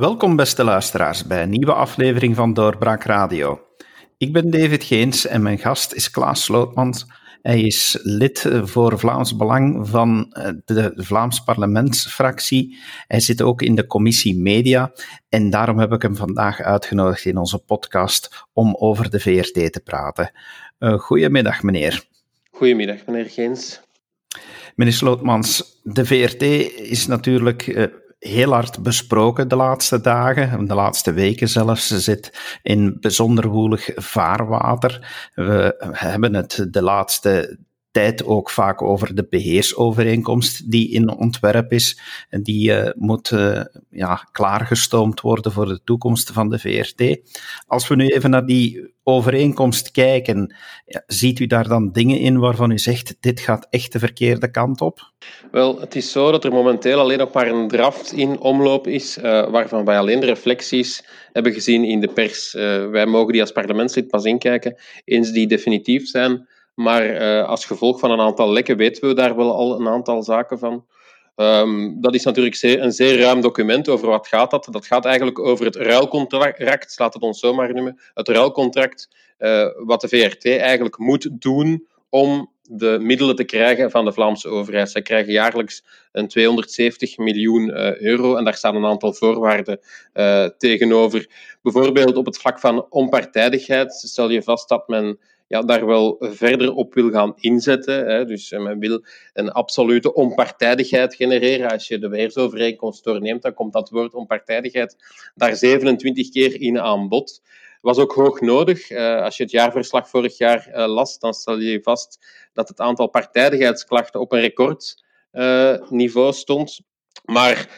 Welkom, beste luisteraars, bij een nieuwe aflevering van Doorbraak Radio. Ik ben David Geens en mijn gast is Klaas Slootmans. Hij is lid voor Vlaams Belang van eh, de Vlaams parlementsfractie. Hij zit ook in de commissie Media en daarom heb ik hem vandaag uitgenodigd in onze podcast om over de VRT te praten. Uh, goedemiddag, meneer. Goedemiddag, meneer Geens. Meneer Slootmans, de VRT is natuurlijk uh, heel hard besproken de laatste dagen, de laatste weken zelfs. Ze zit in bijzonder woelig vaarwater. We hebben het de laatste tijd ook vaak over de beheersovereenkomst die in ontwerp is. En die uh, moet uh, ja, klaargestoomd worden voor de toekomst van de VRT. Als we nu even naar die overeenkomst kijken, ziet u daar dan dingen in waarvan u zegt, dit gaat echt de verkeerde kant op? Wel, het is zo dat er momenteel alleen nog maar een draft in omloop is, uh, waarvan wij alleen de reflecties hebben gezien in de pers. wij mogen die als parlementslid pas inkijken, eens die definitief zijn. Maar uh, als gevolg van een aantal lekken weten we daar wel al een aantal zaken van. Um, dat is natuurlijk een zeer ruim document. Over wat gaat dat? Dat gaat eigenlijk over het ruilcontract, laat het ons zomaar noemen. Het ruilcontract, uh, wat de VRT eigenlijk moet doen om de middelen te krijgen van de Vlaamse overheid. Zij krijgen jaarlijks een 270 miljoen uh, euro en daar staan een aantal voorwaarden tegenover. Bijvoorbeeld op het vlak van onpartijdigheid stel je vast dat men ja, daar wel verder op wil gaan inzetten. Hè. Dus men wil een absolute onpartijdigheid genereren. Als je de beheersovereenkomst doorneemt, dan komt dat woord onpartijdigheid daar 27 keer in aan bod. Was ook hoog nodig. Uh, als je het jaarverslag vorig jaar uh, las, dan stel je vast dat het aantal partijdigheidsklachten op een recordniveau stond. Maar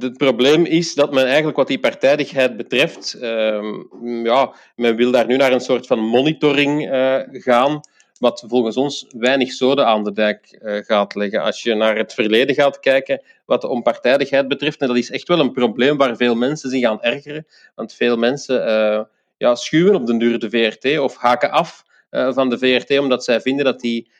het probleem is dat men eigenlijk wat die partijdigheid betreft, uh, ja, men wil daar nu naar een soort van monitoring uh, gaan, wat volgens ons weinig zoden aan de dijk uh, gaat leggen. Als je naar het verleden gaat kijken, wat de onpartijdigheid betreft, en dat is echt wel een probleem waar veel mensen zich aan ergeren, want veel mensen uh, ja, schuwen op den duur de VRT of haken af van de VRT omdat zij vinden dat die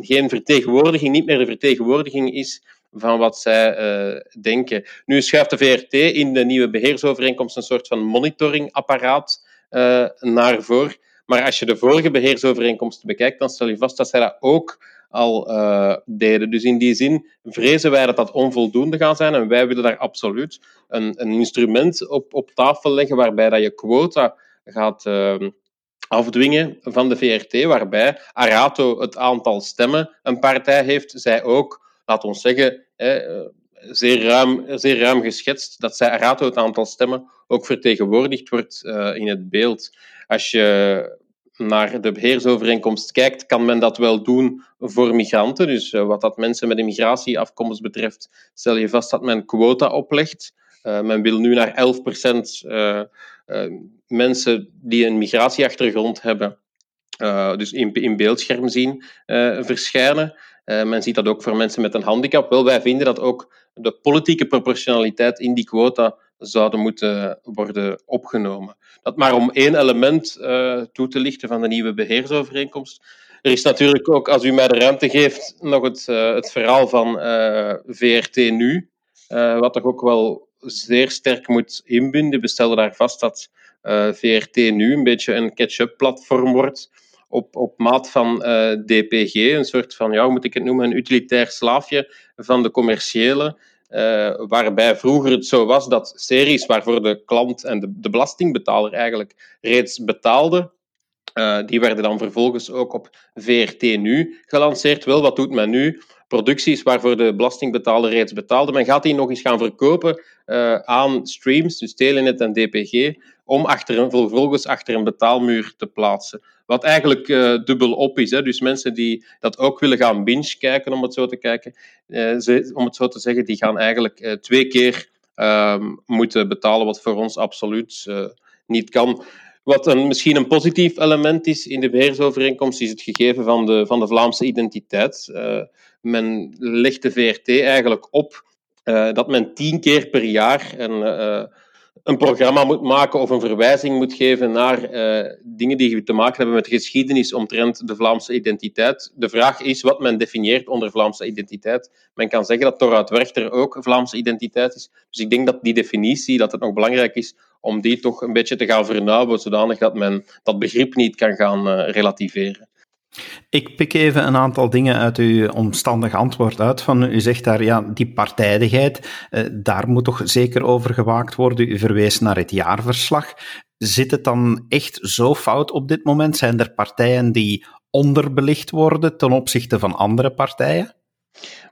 geen vertegenwoordiging, niet meer de vertegenwoordiging is van wat zij uh, denken. Nu schuift de VRT in de nieuwe beheersovereenkomst een soort van monitoringapparaat uh, naar voren. Maar als je de vorige beheersovereenkomsten bekijkt, dan stel je vast dat zij dat ook al uh, deden. Dus in die zin vrezen wij dat dat onvoldoende gaat zijn en wij willen daar absoluut een, een instrument op, op tafel leggen waarbij dat je quota gaat afdwingen van de VRT, waarbij Arato het aantal stemmen een partij heeft, zij ook laat ons zeggen, eh, zeer, ruim, zeer ruim geschetst, dat zij rato het aantal stemmen ook vertegenwoordigd wordt uh, in het beeld. Als je naar de beheersovereenkomst kijkt, kan men dat wel doen voor migranten. Dus uh, wat dat mensen met een migratieafkomst betreft, stel je vast dat men quota oplegt. Men wil nu naar 11 procent mensen die een migratieachtergrond hebben, dus in, in beeldscherm zien verschijnen. Uh, men ziet dat ook voor mensen met een handicap. Wel, wij vinden dat ook de politieke proportionaliteit in die quota zouden moeten worden opgenomen. Dat maar om één element uh, toe te lichten van de nieuwe beheersovereenkomst. Er is natuurlijk ook, als u mij de ruimte geeft, nog het, uh, het verhaal van VRT Nu, wat toch ook wel zeer sterk moet inbinden. We stellen daar vast dat VRT Nu een beetje een catch-up-platform wordt op, op maat van eh, DPG, een soort van, ja, hoe moet ik het noemen, een utilitair slaafje van de commerciële. Uh, waarbij vroeger het zo was dat series waarvoor de klant en de, de belastingbetaler eigenlijk reeds betaalden, uh, die werden dan vervolgens ook op VRT Nu gelanceerd. Wel, wat doet men nu? Producties waarvoor de belastingbetaler reeds betaalde. Men gaat die nog eens gaan verkopen uh, aan streams, dus Telenet en DPG, om achter een, vervolgens achter een betaalmuur te plaatsen. Wat eigenlijk uh, dubbel op is. Hè. Dus mensen die dat ook willen gaan binge kijken, om het zo te, kijken, ze, om het zo te zeggen, die gaan eigenlijk twee keer ehm, moeten betalen, wat voor ons absoluut niet kan. Wat een, misschien een positief element is in de beheersovereenkomst, is het gegeven van de, van de Vlaamse identiteit. men legt de VRT eigenlijk op dat men tien keer per jaar een een programma moet maken of een verwijzing moet geven naar uh, dingen die te maken hebben met de geschiedenis omtrent de Vlaamse identiteit. De vraag is wat men definieert onder Vlaamse identiteit. Men kan zeggen dat Torhout Werchter ook Vlaamse identiteit is. Dus ik denk dat die definitie, dat het nog belangrijk is om die toch een beetje te gaan vernauwen, zodanig dat men dat begrip niet kan gaan uh, relativeren. Ik pik even een aantal dingen uit uw omstandig antwoord uit. Van, u zegt daar, ja, die partijdigheid, eh, daar moet toch zeker over gewaakt worden. U verwees naar het jaarverslag. Zit het dan echt zo fout op dit moment? Zijn er partijen die onderbelicht worden ten opzichte van andere partijen?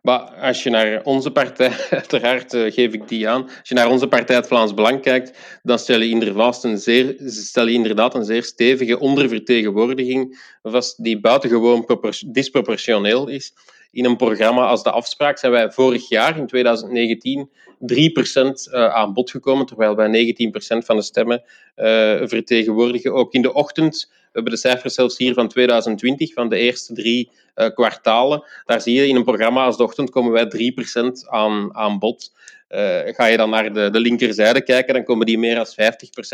Maar als je naar onze partij, uiteraard uh, geef ik die aan, als je naar onze partij het Vlaams Belang kijkt, dan stel je inderdaad een zeer, stel je inderdaad een zeer stevige ondervertegenwoordiging vast, die buitengewoon disproportioneel is. In een programma als De Afspraak zijn wij vorig jaar, in 2019, 3% uh, aan bod gekomen, terwijl wij 19% van de stemmen uh, vertegenwoordigen. Ook in de ochtend we hebben de cijfers zelfs hier van 2020, van de eerste drie uh, kwartalen. Daar zie je in een programma als de ochtend komen wij 3% aan, aan bod. Ga je dan naar de, de linkerzijde kijken, dan komen die meer dan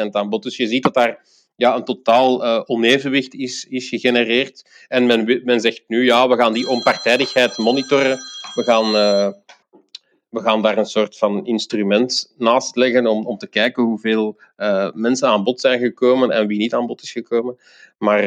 50% aan bod. Dus je ziet dat daar ja, een totaal uh, onevenwicht is, is gegenereerd. En men, men zegt nu, ja, we gaan die onpartijdigheid monitoren. We gaan we gaan daar een soort van instrument naast leggen om, om te kijken hoeveel uh, mensen aan bod zijn gekomen en wie niet aan bod is gekomen. Maar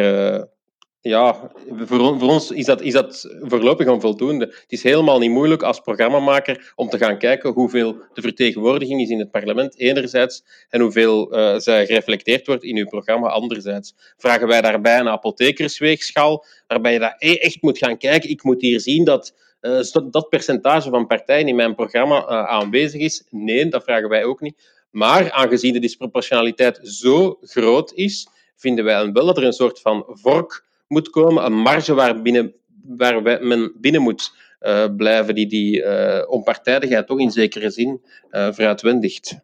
ja, voor, ons is dat, is dat voorlopig onvoldoende. Het is helemaal niet moeilijk als programmamaker om te gaan kijken hoeveel de vertegenwoordiging is in het parlement, enerzijds, en hoeveel uh, zij gereflecteerd wordt in uw programma, anderzijds. Vragen wij daarbij een apothekersweegschaal, waarbij je daar e-, echt moet gaan kijken. Ik moet hier zien dat uh, dat percentage van partijen in mijn programma uh, aanwezig is? Nee, dat vragen wij ook niet. Maar aangezien de disproportionaliteit zo groot is, vinden wij wel dat er een soort van vork moet komen, een marge waar, binnen, waar men binnen moet uh, blijven, die die onpartijdigheid toch in zekere zin veruitwendigt.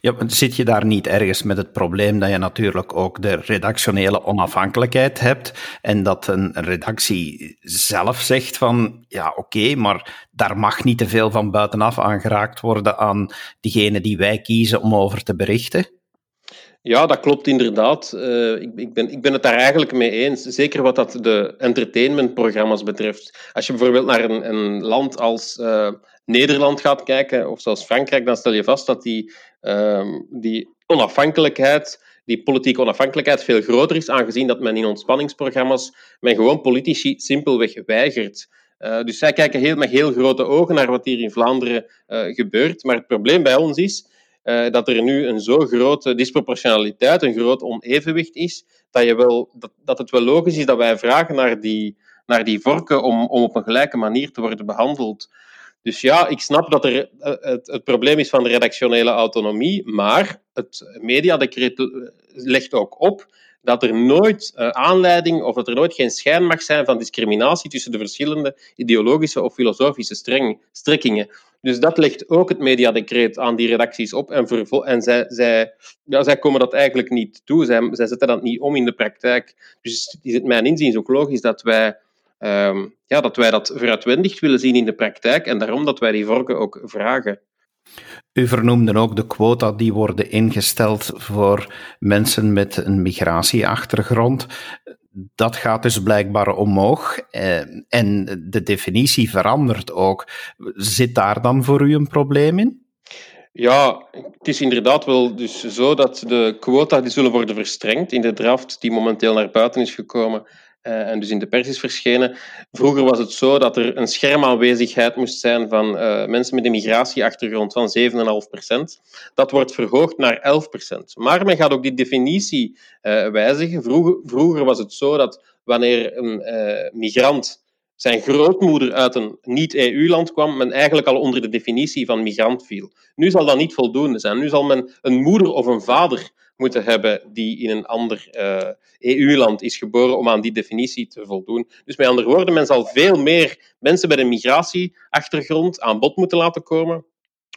Ja, zit je daar niet ergens met het probleem dat je natuurlijk ook de redactionele onafhankelijkheid hebt en dat een redactie zelf zegt van ja oké, maar daar mag niet te veel van buitenaf aangeraakt worden aan diegene die wij kiezen om over te berichten? Ja, dat klopt inderdaad. Uh, ik, ik, ben, ik ben het daar eigenlijk mee eens. Zeker wat dat de entertainmentprogramma's betreft. Als je bijvoorbeeld naar een, een land als uh, Nederland gaat kijken, of zoals Frankrijk, dan stel je vast dat die, uh, die onafhankelijkheid, die politieke onafhankelijkheid veel groter is, aangezien dat men in ontspanningsprogramma's men gewoon politici simpelweg weigert. Uh, dus zij kijken heel, met heel grote ogen naar wat hier in Vlaanderen gebeurt. Maar het probleem bij ons is uh, dat er nu een zo grote disproportionaliteit, een groot onevenwicht is, dat, je wel, dat, dat het wel logisch is dat wij vragen naar die, naar die vorken om, om op een gelijke manier te worden behandeld. Dus ja, ik snap dat er eh, het, probleem is van de redactionele autonomie, maar het mediadecreet eh, legt ook op dat er nooit uh, aanleiding of dat er nooit geen schijn mag zijn van discriminatie tussen de verschillende ideologische of filosofische streng, strekkingen. Dus dat legt ook het mediadecreet aan die redacties op en, en zij, zij, ja, zij komen dat eigenlijk niet toe. Zij, zij zetten dat niet om in de praktijk. Dus is het mijn inziens ook logisch dat wij um, ja, dat wij dat vooruitwendig willen zien in de praktijk en daarom dat wij die vorken ook vragen. U vernoemde ook de quota die worden ingesteld voor mensen met een migratieachtergrond. Dat gaat dus blijkbaar omhoog eh, en de definitie verandert ook. Zit daar dan voor u een probleem in? Ja, het is inderdaad wel dus zo dat de quota die zullen worden verstrengd in de draft die momenteel naar buiten is gekomen en dus in de pers is verschenen. Vroeger was het zo dat er een schermaanwezigheid moest zijn van uh, mensen met een migratieachtergrond van 7,5%. Dat wordt verhoogd naar 11%. Maar men gaat ook die definitie uh, wijzigen. Vroeger, vroeger, was het zo dat wanneer een migrant zijn grootmoeder uit een niet-EU-land kwam, men eigenlijk al onder de definitie van migrant viel. Nu zal dat niet voldoende zijn. Nu zal men een moeder of een vader moeten hebben die in een ander uh, eh, EU-land is geboren om aan die definitie te voldoen. Dus met andere woorden, men zal veel meer mensen met een migratieachtergrond aan bod moeten laten komen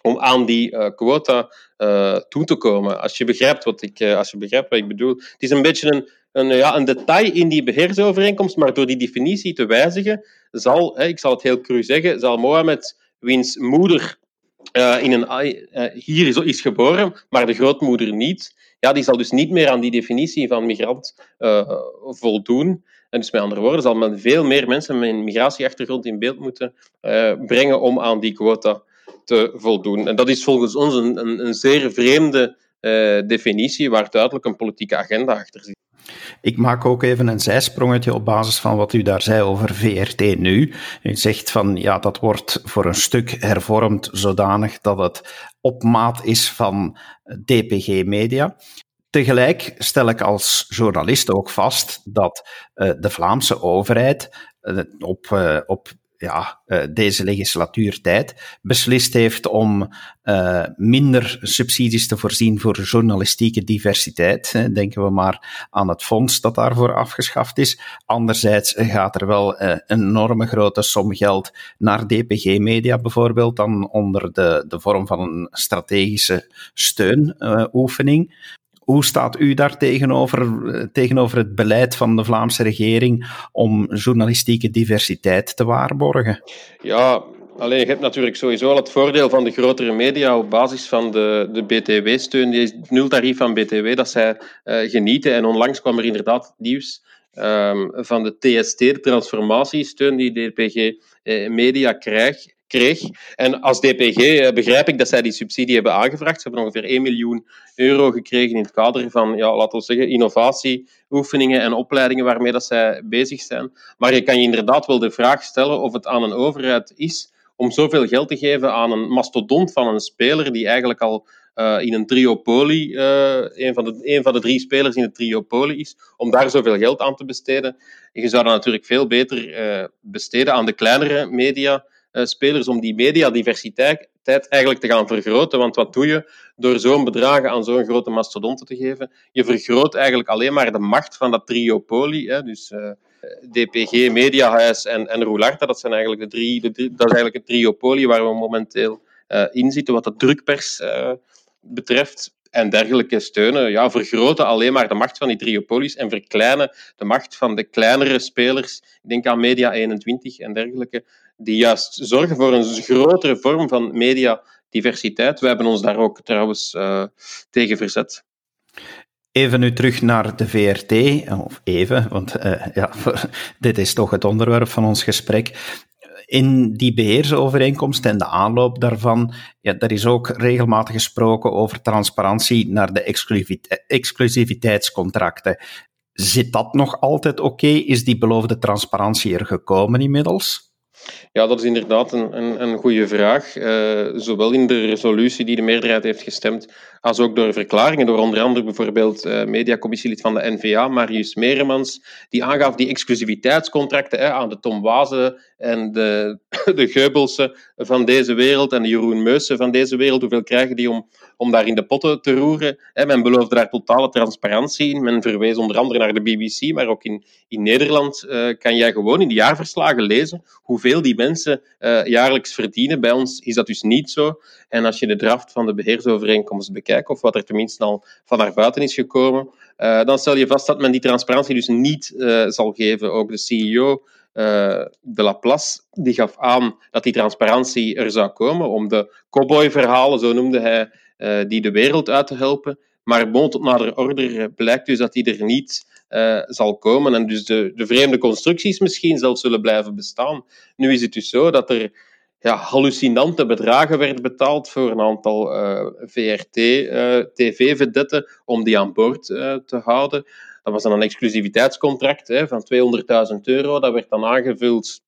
om aan die uh, quota uh, toe te komen. Als je begrijpt wat ik, als je begrijpt wat ik bedoel. Het is een beetje een, een, ja, een detail in die beheersovereenkomst, maar door die definitie te wijzigen, zal, hè, ik zal het heel cru zeggen, zal Mohammed, wiens moeder in een, hier is, is geboren, maar de grootmoeder niet, ja, die zal dus niet meer aan die definitie van migrant voldoen. En dus met andere woorden, zal men veel meer mensen met een migratieachtergrond in beeld moeten brengen om aan die quota te voldoen. En dat is volgens ons een, een, een zeer vreemde definitie waar duidelijk een politieke agenda achter zit. Ik maak ook even een zijsprongetje op basis van wat u daar zei over VRT nu. U zegt van ja, dat wordt voor een stuk hervormd zodanig dat het op maat is van DPG Media. Tegelijk stel ik als journalist ook vast dat uh, de Vlaamse overheid uh, op, uh, op ja, uh, deze legislatuurtijd beslist heeft om uh, minder subsidies te voorzien voor journalistieke diversiteit. Denken we maar aan het fonds dat daarvoor afgeschaft is. Anderzijds gaat er wel uh, een enorme grote som geld naar DPG Media bijvoorbeeld, dan onder de, de vorm van een strategische steunoefening. Hoe staat u daar tegenover, eh, tegenover het beleid van de Vlaamse regering om journalistieke diversiteit te waarborgen? Ja, alleen je hebt natuurlijk sowieso al het voordeel van de grotere media op basis van de, de BTW-steun, die nultarief van BTW, dat zij uh, genieten. En onlangs kwam er inderdaad nieuws um, van de TST, de transformatiesteun die DPG eh, Media krijgt kreeg. En als DPG eh, begrijp ik dat zij die subsidie hebben aangevraagd. Ze hebben ongeveer 1 miljoen euro gekregen in het kader van, ja, laten we zeggen, innovatieoefeningen en opleidingen waarmee dat zij bezig zijn. Maar je kan je inderdaad wel de vraag stellen of het aan een overheid is om zoveel geld te geven aan een mastodont van een speler die eigenlijk al uh, in een triopolie, uh, een, van de, van de drie spelers in het triopolie is, om daar zoveel geld aan te besteden. Je zou dat natuurlijk veel beter besteden aan de kleinere media, spelers om die mediadiversiteit eigenlijk te gaan vergroten. Want wat doe je door zo'n bedragen aan zo'n grote mastodonten te geven? Je vergroot eigenlijk alleen maar de macht van dat triopolie. Hè? Dus eh, DPG, Mediahuis en, en Roularta, dat zijn eigenlijk de drie, de drie, dat is eigenlijk het triopolie waar we momenteel uh, in zitten, wat de drukpers betreft en dergelijke steunen ja, vergroten alleen maar de macht van die triopolies en verkleinen de macht van de kleinere spelers. Ik denk aan Media 21 en dergelijke, die juist zorgen voor een grotere vorm van mediadiversiteit. We hebben ons daar ook trouwens uh, tegen verzet. Even nu terug naar de VRT, of even, want uh, ja, dit is toch het onderwerp van ons gesprek in die beheersovereenkomst en de aanloop daarvan, ja, er is ook regelmatig gesproken over transparantie naar de exclusiviteitscontracten. Zit dat nog altijd oké? Is die beloofde transparantie er gekomen inmiddels? Ja, dat is inderdaad een, een, een goede vraag. Uh, zowel in de resolutie die de meerderheid heeft gestemd, als ook door verklaringen, door onder andere bijvoorbeeld uh, mediacommissielid van de NVA, Marius Meremans, die aangaf die exclusiviteitscontracten aan de Tom Wazen en de, de van deze wereld en de Jeroen Meussen van deze wereld, hoeveel krijgen die om, om daar in de potten te roeren? Men beloofde daar totale transparantie in. Men verwees onder andere naar de BBC, maar ook in, in Nederland uh, kan jij gewoon in de jaarverslagen lezen hoeveel die mensen uh, jaarlijks verdienen. Bij ons is dat dus niet zo. En als je de draft van de beheersovereenkomst bekijkt, of wat er tenminste al van naar buiten is gekomen, uh, dan stel je vast dat men die transparantie dus niet zal geven. Ook de CEO uh, de Laplace die gaf aan dat die transparantie er zou komen om de cowboy-verhalen, zo noemde hij, uh, die de wereld uit te helpen. Maar bon, tot nader order blijkt dus dat die er niet zal komen en dus de, de vreemde constructies misschien zelfs zullen blijven bestaan. Nu is het dus zo dat er ja, hallucinante bedragen werden betaald voor een aantal VRT-TV-vedetten om die aan boord te houden. Dat was dan een exclusiviteitscontract hè, van 200.000 euro. Dat werd dan aangevuld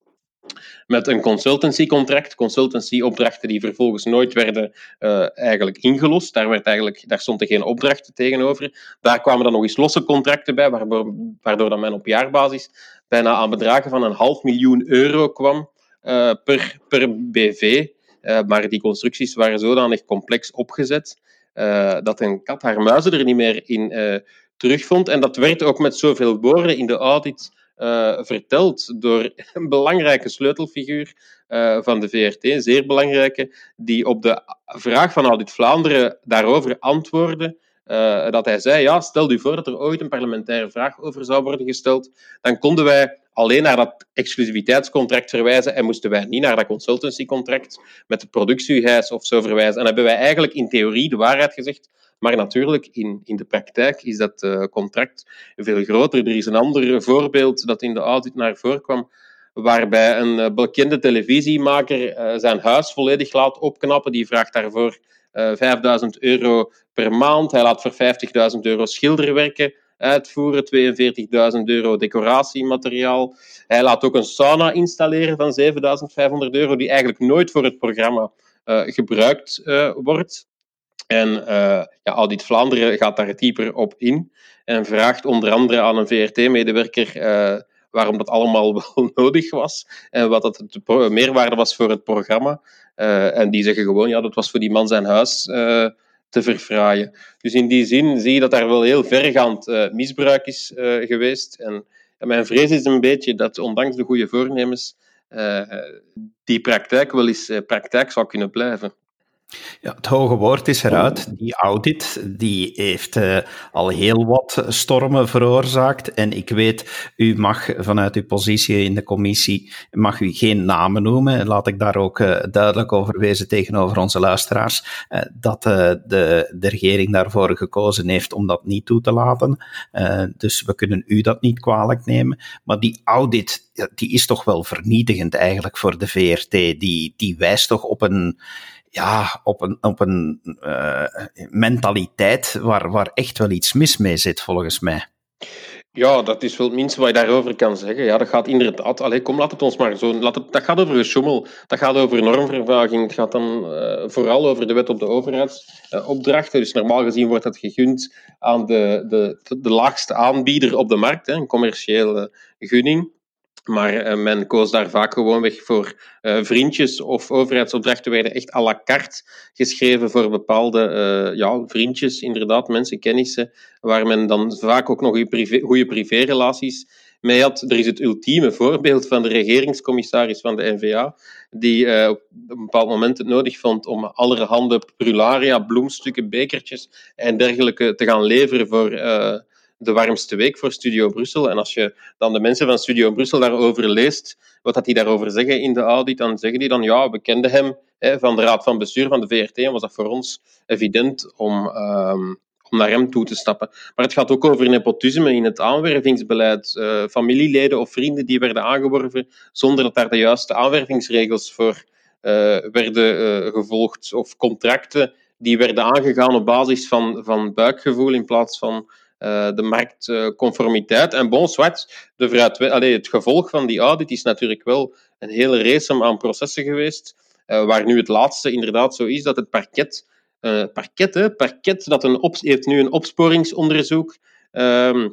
met een consultancycontract. Consultancyopdrachten die vervolgens nooit werden uh, eigenlijk ingelost. Daar, werd eigenlijk, daar stond er geen opdracht tegenover. Daar kwamen dan nog eens losse contracten bij, waardoor, dan men op jaarbasis bijna aan bedragen van een half miljoen euro kwam uh, per, per BV. Eh, maar die constructies waren zodanig complex opgezet dat een kat haar muizen er niet meer in terugvond. En dat werd ook met zoveel woorden in de audit uh, verteld door een belangrijke sleutelfiguur uh, van de VRT, een zeer belangrijke, die op de vraag van Audit Vlaanderen daarover antwoordde. Uh, dat hij zei, ja, stel u voor dat er ooit een parlementaire vraag over zou worden gesteld, dan konden wij alleen naar dat exclusiviteitscontract verwijzen en moesten wij niet naar dat consultancycontract met het productiehuis of zo verwijzen. En hebben wij eigenlijk in theorie de waarheid gezegd, maar natuurlijk, in, in de praktijk is dat uh, contract veel groter. Er is een ander voorbeeld dat in de audit naar voren kwam, waarbij een uh, bekende televisiemaker uh, zijn huis volledig laat opknappen. Die vraagt daarvoor 5000 euro per maand. Hij laat voor 50.000 euro schilderwerken uitvoeren, 42.000 euro decoratiemateriaal. Hij laat ook een sauna installeren van 7.500 euro, die eigenlijk nooit voor het programma gebruikt wordt. En uh, ja, Audit Vlaanderen gaat daar dieper op in en vraagt onder andere aan een VRT-medewerker waarom dat allemaal wel nodig was en wat dat de meerwaarde was voor het programma. en die zeggen gewoon, ja, dat was voor die man zijn huis te verfraaien. Dus in die zin zie je dat daar wel heel vergaand misbruik is geweest. En, en, mijn vrees is een beetje dat, ondanks de goede voornemens, die praktijk wel eens praktijk zou kunnen blijven. Ja, het hoge woord is eruit. Die audit die heeft uh, al heel wat stormen veroorzaakt. En ik weet, u mag vanuit uw positie in de commissie mag u geen namen noemen. Laat ik daar ook uh, duidelijk over wezen tegenover onze luisteraars. Uh, dat de, de regering daarvoor gekozen heeft om dat niet toe te laten. dus we kunnen u dat niet kwalijk nemen. Maar die audit die is toch wel vernietigend eigenlijk voor de VRT. Die, die wijst toch op een ja, op een, op een uh, mentaliteit waar, waar echt wel iets mis mee zit, volgens mij. Ja, dat is wel het minste wat je daarover kan zeggen. Ja, dat gaat inderdaad... Allee, kom, laat het ons maar zo... Laat het, dat gaat over gesjoemel. Dat gaat over normvervaging. Het gaat dan uh, vooral over de wet op de overheidsopdrachten. Dus normaal gezien wordt dat gegund aan de, de, de laagste aanbieder op de markt, hè, een commerciële gunning. Maar uh, men koos daar vaak gewoon weg voor uh, vriendjes of overheidsopdrachten werden echt à la carte geschreven voor bepaalde uh, ja, vriendjes, inderdaad, mensen, kennissen, waar men dan vaak ook nog goede privérelaties mee had. Er is het ultieme voorbeeld van de regeringscommissaris van de NVA, die op een bepaald moment het nodig vond om allerhande prularia, bloemstukken, bekertjes en dergelijke te gaan leveren voor de warmste week voor Studio Brussel. En als je dan de mensen van Studio Brussel daarover leest, wat die daarover zeggen in de audit, dan zeggen die dan, ja, we kenden hem hè, van de Raad van Bestuur van de VRT en was dat voor ons evident om, um, om naar hem toe te stappen. Maar het gaat ook over nepotisme in het aanwervingsbeleid. Uh, familieleden of vrienden die werden aangeworven zonder dat daar de juiste aanwervingsregels voor uh, werden uh, gevolgd, of contracten die werden aangegaan op basis van, van buikgevoel in plaats van de marktconformiteit. en bon, zwart, de allee, het gevolg van die audit is natuurlijk wel een hele race aan processen geweest, uh, waar nu het laatste inderdaad zo is dat het parket, uh, parket, hè, parket dat een op, heeft nu een opsporingsonderzoek uh,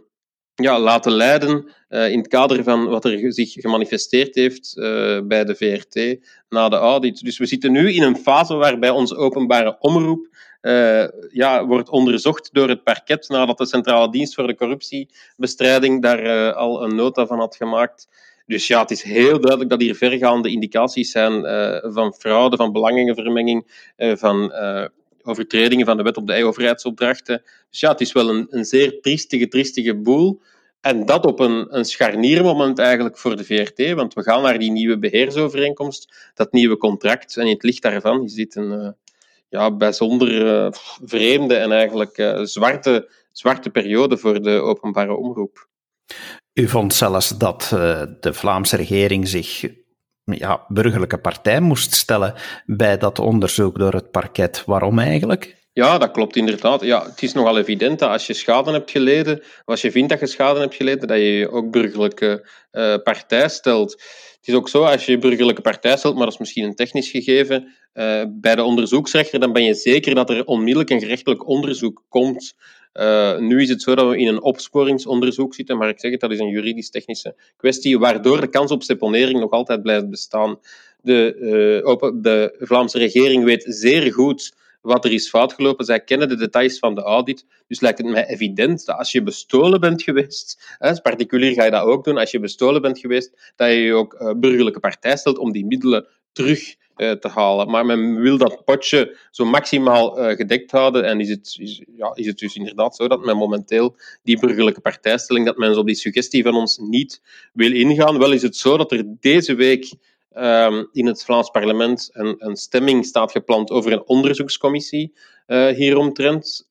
ja, laten leiden in het kader van wat er zich gemanifesteerd heeft bij de VRT na de audit. Dus we zitten nu in een fase waarbij onze openbare omroep uh, ja, wordt onderzocht door het parket nadat de Centrale Dienst voor de Corruptiebestrijding daar uh, al een nota van had gemaakt. Dus ja, het is heel duidelijk dat hier vergaande indicaties zijn uh, van fraude, van belangenvermenging, van overtredingen van de wet op de overheidsopdrachten. Dus ja, het is wel een, een zeer triestige, triestige boel. En dat op een, een scharniermoment eigenlijk voor de VRT, want we gaan naar die nieuwe beheersovereenkomst, dat nieuwe contract. En in het licht daarvan is dit een, ja, bijzonder uh, vreemde en eigenlijk uh, zwarte, zwarte periode voor de openbare omroep. U vond zelfs dat uh, de Vlaamse regering zich ja, burgerlijke partij moest stellen bij dat onderzoek door het parket. Waarom eigenlijk? Ja, dat klopt inderdaad. Ja, het is nogal evident dat als je schade hebt geleden, of als je vindt dat je schade hebt geleden, dat je je ook burgerlijke uh, partij stelt. Het is ook zo, als je burgerlijke partij stelt, maar dat is misschien een technisch gegeven, uh, bij de onderzoeksrechter, dan ben je zeker dat er onmiddellijk een gerechtelijk onderzoek komt. Uh, nu is het zo dat we in een opsporingsonderzoek zitten, maar ik zeg het, dat is een juridisch-technische kwestie, waardoor de kans op seponering nog altijd blijft bestaan. De, uh, de Vlaamse regering weet zeer goed wat er is fout gelopen. Zij kennen de details van de audit. Dus lijkt het mij evident dat als je bestolen bent geweest, hè, als particulier ga je dat ook doen, als je bestolen bent geweest, dat je je ook uh, burgerlijke partij stelt om die middelen terug te halen. Maar men wil dat potje zo maximaal gedekt houden. En is het, is, ja, is het dus inderdaad zo dat men momenteel die burgerlijke partijstelling, dat men op die suggestie van ons niet wil ingaan. Wel is het zo dat er deze week um, in het Vlaams parlement een, een, stemming staat gepland over een onderzoekscommissie uh, hieromtrent.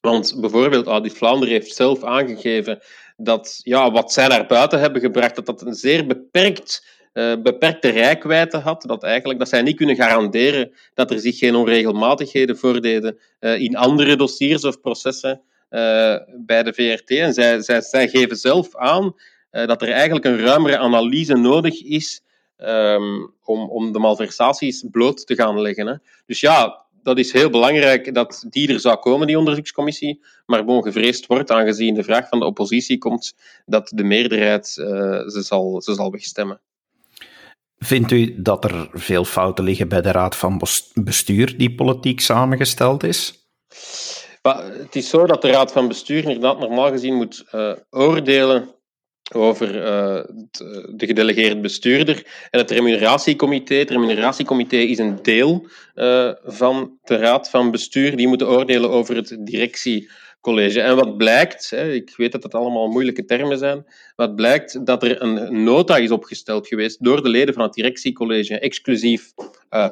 Want bijvoorbeeld Audit Vlaanderen heeft zelf aangegeven dat ja, wat zij naar buiten hebben gebracht, dat dat een zeer beperkt, uh, beperkte rijkwijde had. Dat, eigenlijk, dat zij niet kunnen garanderen dat er zich geen onregelmatigheden voordeden uh, in andere dossiers of processen bij de VRT. En zij, zij, zij geven zelf aan dat er eigenlijk een ruimere analyse nodig is um, om, om de malversaties bloot te gaan leggen. Hè. Dus ja, dat is heel belangrijk dat die er zou komen, die onderzoekscommissie. Maar bon, gevreesd wordt, aangezien de vraag van de oppositie komt, dat de meerderheid uh, ze, zal, ze zal wegstemmen. Vindt u dat er veel fouten liggen bij de Raad van Bestuur die politiek samengesteld is? Maar het is zo dat de Raad van Bestuur inderdaad normaal gezien moet uh, oordelen over uh, de gedelegeerde bestuurder en het remuneratiecomité. Het remuneratiecomité is een deel uh, van de raad van bestuur. Die moeten oordelen over het directiecollege. En wat blijkt, hè, ik weet dat dat allemaal moeilijke termen zijn, wat blijkt dat er een nota is opgesteld geweest door de leden van het directiecollege, exclusief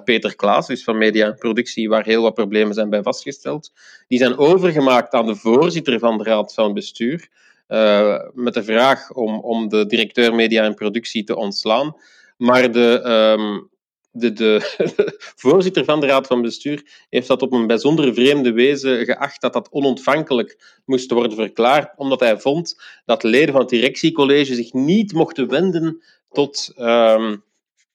Peter Klaas, dus van media en productie, waar heel wat problemen zijn bij vastgesteld. Die zijn overgemaakt aan de voorzitter van de raad van bestuur. Uh, met de vraag om, om de directeur media en productie te ontslaan. Maar de, um, de, de, voorzitter van de Raad van Bestuur heeft dat op een bijzonder vreemde wijze geacht dat dat onontvankelijk moest worden verklaard, omdat hij vond dat leden van het directiecollege zich niet mochten wenden tot, um,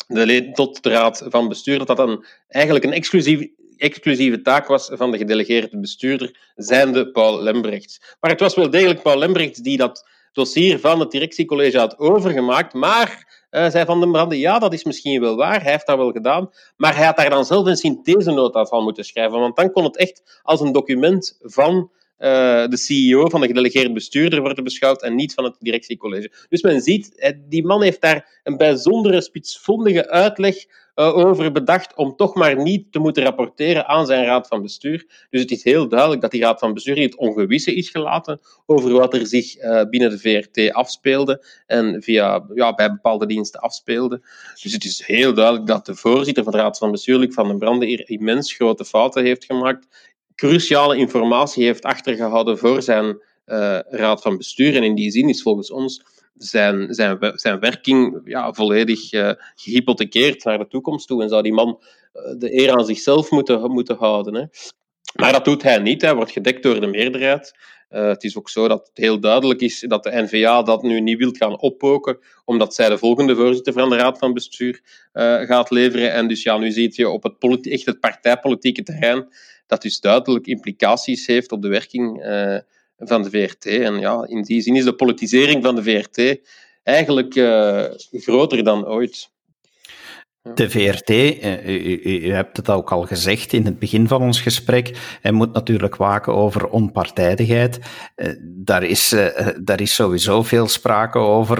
de, tot de Raad van Bestuur, dat dat een, eigenlijk een exclusief exclusieve taak was van de gedelegeerde bestuurder, zijnde Paul Lembrechts. Maar het was wel degelijk Paul Lembrechts die dat dossier van het directiecollege had overgemaakt, maar uh, zei Van den Brande, ja, dat is misschien wel waar, hij heeft dat wel gedaan, maar hij had daar dan zelf een synthesenota van moeten schrijven, want dan kon het echt als een document van uh, de CEO van de gedelegeerde bestuurder worden beschouwd en niet van het directiecollege. Dus men ziet, die man heeft daar een bijzondere, spitsvondige uitleg over bedacht om toch maar niet te moeten rapporteren aan zijn raad van bestuur. Dus het is heel duidelijk dat die raad van bestuur in het ongewisse is gelaten over wat er zich uh, binnen de VRT afspeelde en via, ja, bij bepaalde diensten afspeelde. Dus het is heel duidelijk dat de voorzitter van de raad van bestuur, Luc van den Brande, hier immens grote fouten heeft gemaakt cruciale informatie heeft achtergehouden voor zijn raad van bestuur. En in die zin is volgens ons zijn, zijn, zijn werking ja, volledig uh, gehypothekeerd naar de toekomst toe. En zou die man uh, de eer aan zichzelf moeten, moeten houden. Hè. Maar dat doet hij niet. Hij wordt gedekt door de meerderheid. Het is ook zo dat het heel duidelijk is dat de NVA dat nu niet wil gaan oppoken, omdat zij de volgende voorzitter van de Raad van Bestuur gaat leveren. En dus ja, nu zie je op het, echt het partijpolitieke terrein dat dus duidelijk implicaties heeft op de werking van de VRT. En ja, in die zin is de politisering van de VRT eigenlijk groter dan ooit. De VRT, eh, u, hebt het ook al gezegd in het begin van ons gesprek, hij moet natuurlijk waken over onpartijdigheid. Eh, daar is, eh, daar is sowieso veel sprake over.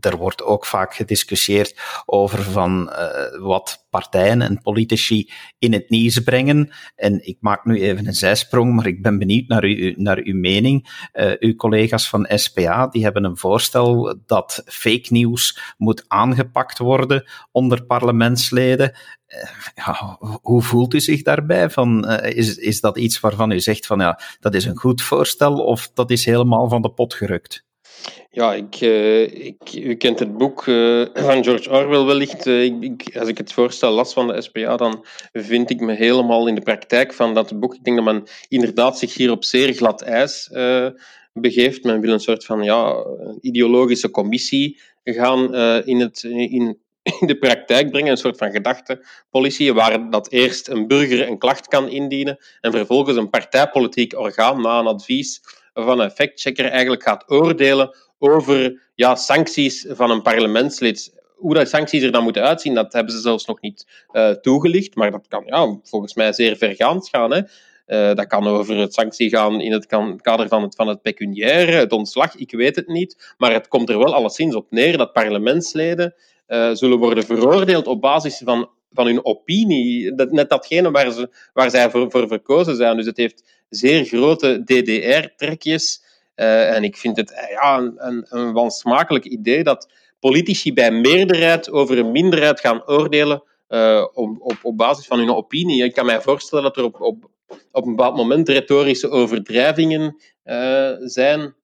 Er wordt ook vaak gediscussieerd over van wat partijen en politici in het nieuws brengen. En ik maak nu even een zijsprong, maar ik ben benieuwd naar, u, naar uw mening. uw collega's van SPA die hebben een voorstel dat fake news moet aangepakt worden onder parlementsleden. Eh, hoe voelt u zich daarbij? Van, is, is dat iets waarvan u zegt van ja, dat is een goed voorstel of dat is helemaal van de pot gerukt? Ja, ik, uh, ik, u kent het boek uh, van George Orwell wellicht. Uh, ik, als ik het voorstel las van de SPA, dan vind ik me helemaal in de praktijk van dat boek. Ik denk dat men inderdaad zich hier op zeer glad ijs begeeft. Men wil een soort van ja, ideologische commissie gaan in, het, in in de praktijk brengen, een soort van gedachtepolitie, waar dat eerst een burger een klacht kan indienen en vervolgens een partijpolitiek orgaan na een advies van een factchecker eigenlijk gaat oordelen over ja, sancties van een parlementslid. Hoe dat sancties er dan moeten uitzien, dat hebben ze zelfs nog niet uh, toegelicht, maar dat kan ja, volgens mij zeer vergaand gaan. Hè. Uh, dat kan over het sanctie gaan in het kader van het, van het pecuniaire, het ontslag, ik weet het niet. Maar het komt er wel alleszins op neer dat parlementsleden uh, zullen worden veroordeeld op basis van van hun opinie. Dat, net datgene waar, ze, waar zij voor, voor verkozen zijn. Dus het heeft zeer grote DDR-trekjes. Uh, en ik vind het ja, een, een, een wansmakelijk idee dat politici bij meerderheid over een minderheid gaan oordelen uh, op, op, op basis van hun opinie. Ik kan mij voorstellen dat er op, op, op een bepaald moment retorische overdrijvingen zijn.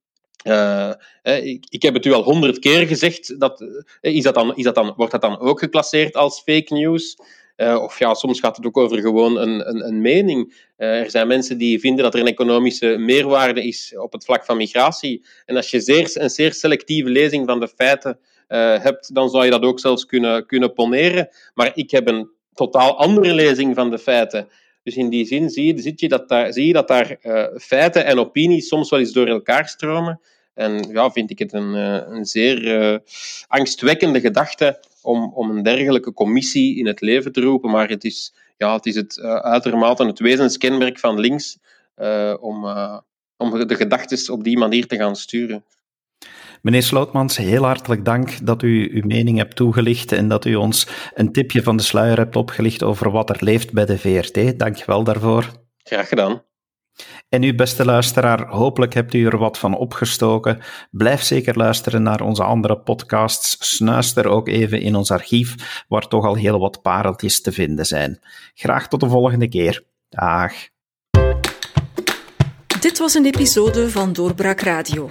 Uh, ik, ik, heb het u al honderd keer gezegd. Dat, is dat dan, is dat dan, wordt dat dan ook geclasseerd als fake news? Of ja, soms gaat het ook over gewoon een, een, een mening. Er zijn mensen die vinden dat er een economische meerwaarde is op het vlak van migratie. En als je zeer, een zeer selectieve lezing van de feiten hebt, dan zou je dat ook zelfs kunnen, kunnen poneren. Maar ik heb een totaal andere lezing van de feiten. Dus in die zin zie je, je dat daar, zie je dat daar feiten en opinies soms wel eens door elkaar stromen. En ja, vind ik het een, een zeer angstwekkende gedachte om, om een dergelijke commissie in het leven te roepen. Maar het is, ja, het, is het uitermate het wezenskenmerk van links om, om de gedachten op die manier te gaan sturen. Meneer Slootmans, heel hartelijk dank dat u uw mening hebt toegelicht en dat u ons een tipje van de sluier hebt opgelicht over wat er leeft bij de VRT. Dank je wel daarvoor. Graag gedaan. En u, beste luisteraar, hopelijk hebt u er wat van opgestoken. Blijf zeker luisteren naar onze andere podcasts. Snuister ook even in ons archief, waar toch al heel wat pareltjes te vinden zijn. Graag tot de volgende keer. Dag. Dit was een episode van Doorbraak Radio,